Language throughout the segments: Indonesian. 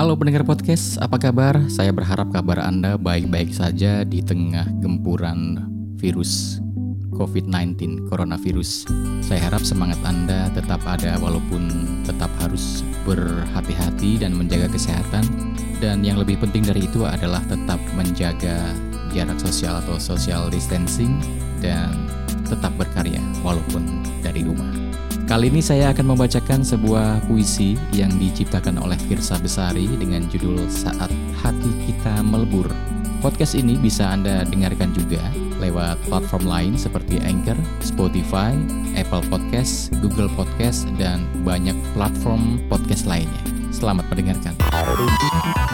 Halo pendengar podcast, apa kabar? Saya berharap kabar Anda baik-baik saja di tengah gempuran virus COVID-19, coronavirus. Saya harap semangat Anda tetap ada walaupun tetap harus berhati-hati dan menjaga kesehatan. Dan yang lebih penting dari itu adalah tetap menjaga jarak sosial atau social distancing dan tetap berkarya walaupun dari rumah. Kali ini saya akan membacakan sebuah puisi yang diciptakan oleh Firsa Besari dengan judul Saat Hati Kita Melebur. Podcast ini bisa Anda dengarkan juga lewat platform lain seperti Anchor, Spotify, Apple Podcast, Google Podcast, dan banyak platform podcast lainnya. Selamat mendengarkan.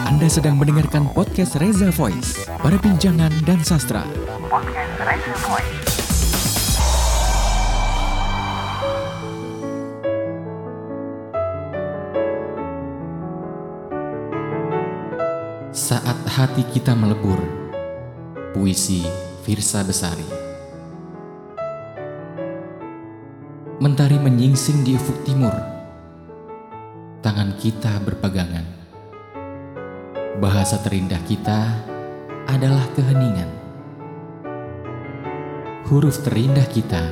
Anda sedang mendengarkan podcast Reza Voice, perbincangan dan sastra. Podcast Reza Voice. Saat hati kita melebur Puisi Firsa Besari. Mentari menyingsing di ufuk timur Tangan kita berpegangan. Bahasa terindah kita adalah keheningan. Huruf terindah kita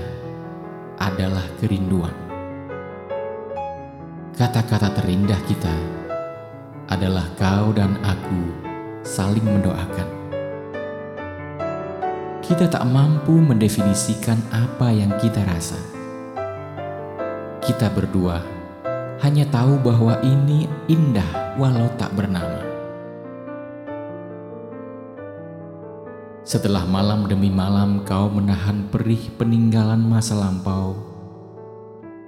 adalah kerinduan. Kata-kata terindah kita adalah kau dan aku saling mendoakan. Kita tak mampu mendefinisikan apa yang kita rasa. Kita berdua hanya tahu bahwa ini indah walau tak bernama. Setelah malam demi malam kau menahan perih peninggalan masa lampau,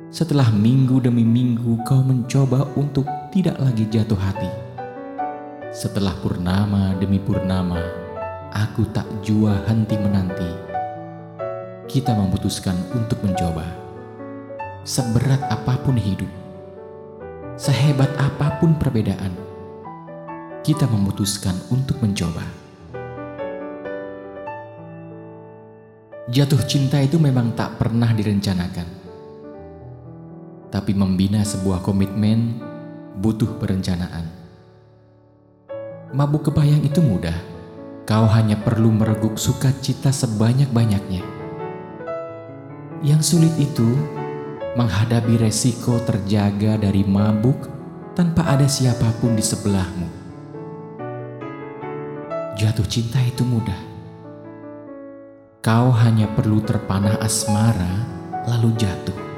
setelah minggu demi minggu kau mencoba untuk tidak lagi jatuh hati. Setelah purnama demi purnama, aku tak jua henti menanti. Kita memutuskan untuk mencoba. Seberat apa pun hidup, sehebat apa pun perbedaan, kita memutuskan untuk mencoba. Jatuh cinta itu memang tak pernah direncanakan tapi membina sebuah komitmen butuh perencanaan. Mabuk kebayang itu mudah. Kau hanya perlu mereguk sukacita sebanyak-banyaknya. Yang sulit itu menghadapi resiko terjaga dari mabuk tanpa ada siapa pun di sebelahmu. Jatuh cinta itu mudah. Kau hanya perlu terpanah asmara lalu jatuh.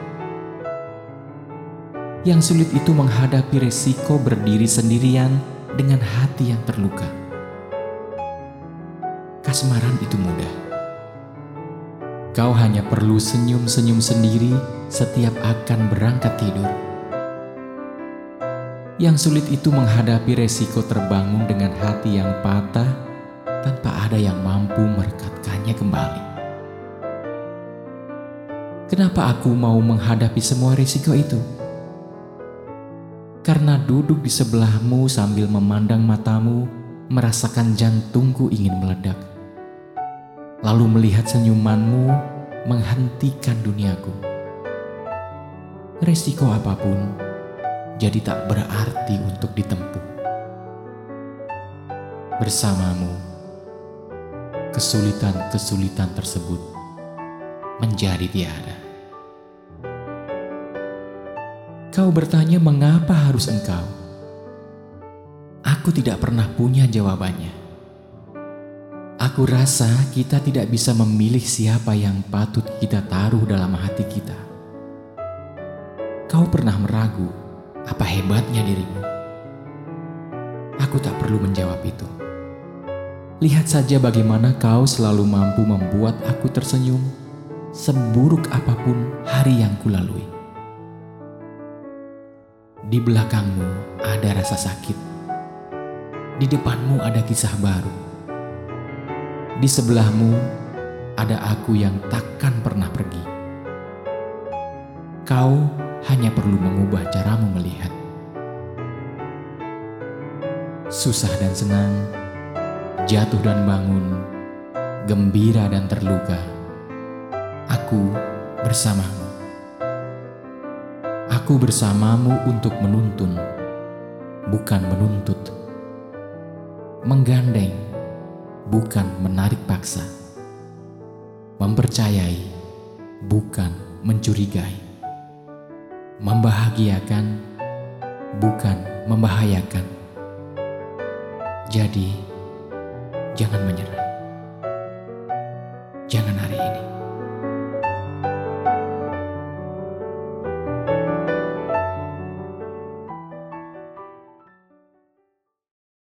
Yang sulit itu menghadapi resiko berdiri sendirian dengan hati yang terluka. Kasmaran itu mudah. Kau hanya perlu senyum-senyum sendiri setiap akan berangkat tidur. Yang sulit itu menghadapi resiko terbangun dengan hati yang patah tanpa ada yang mampu merekatkannya kembali. Kenapa aku mau menghadapi semua risiko itu? Karena duduk di sebelahmu sambil memandang matamu, merasakan jantungku ingin meledak. Lalu melihat senyumanmu menghentikan duniaku. Resiko apa pun jadi tak berarti untuk ditempuh. Bersamamu, kesulitan-kesulitan tersebut menjadi tiada. Kau bertanya mengapa harus engkau? Aku tidak pernah punya jawabannya. Aku rasa kita tidak bisa memilih siapa yang patut kita taruh dalam hati kita. Kau pernah meragu apa hebatnya dirimu? Aku tak perlu menjawab itu. Lihat saja bagaimana kau selalu mampu membuat aku tersenyum seburuk apa pun hari yang kulalui. Di belakangmu ada rasa sakit. Di depanmu ada kisah baru. Di sebelahmu ada aku yang takkan pernah pergi. Kau hanya perlu mengubah caramu melihat. Susah dan senang, jatuh dan bangun, gembira dan terluka. Aku bersamamu. Aku bersamamu untuk menuntun, bukan menuntut. Menggandeng, bukan menarik paksa. Mempercayai, bukan mencurigai. Membahagiakan, bukan membahayakan. Jadi, jangan menyerah. Jangan hari ini.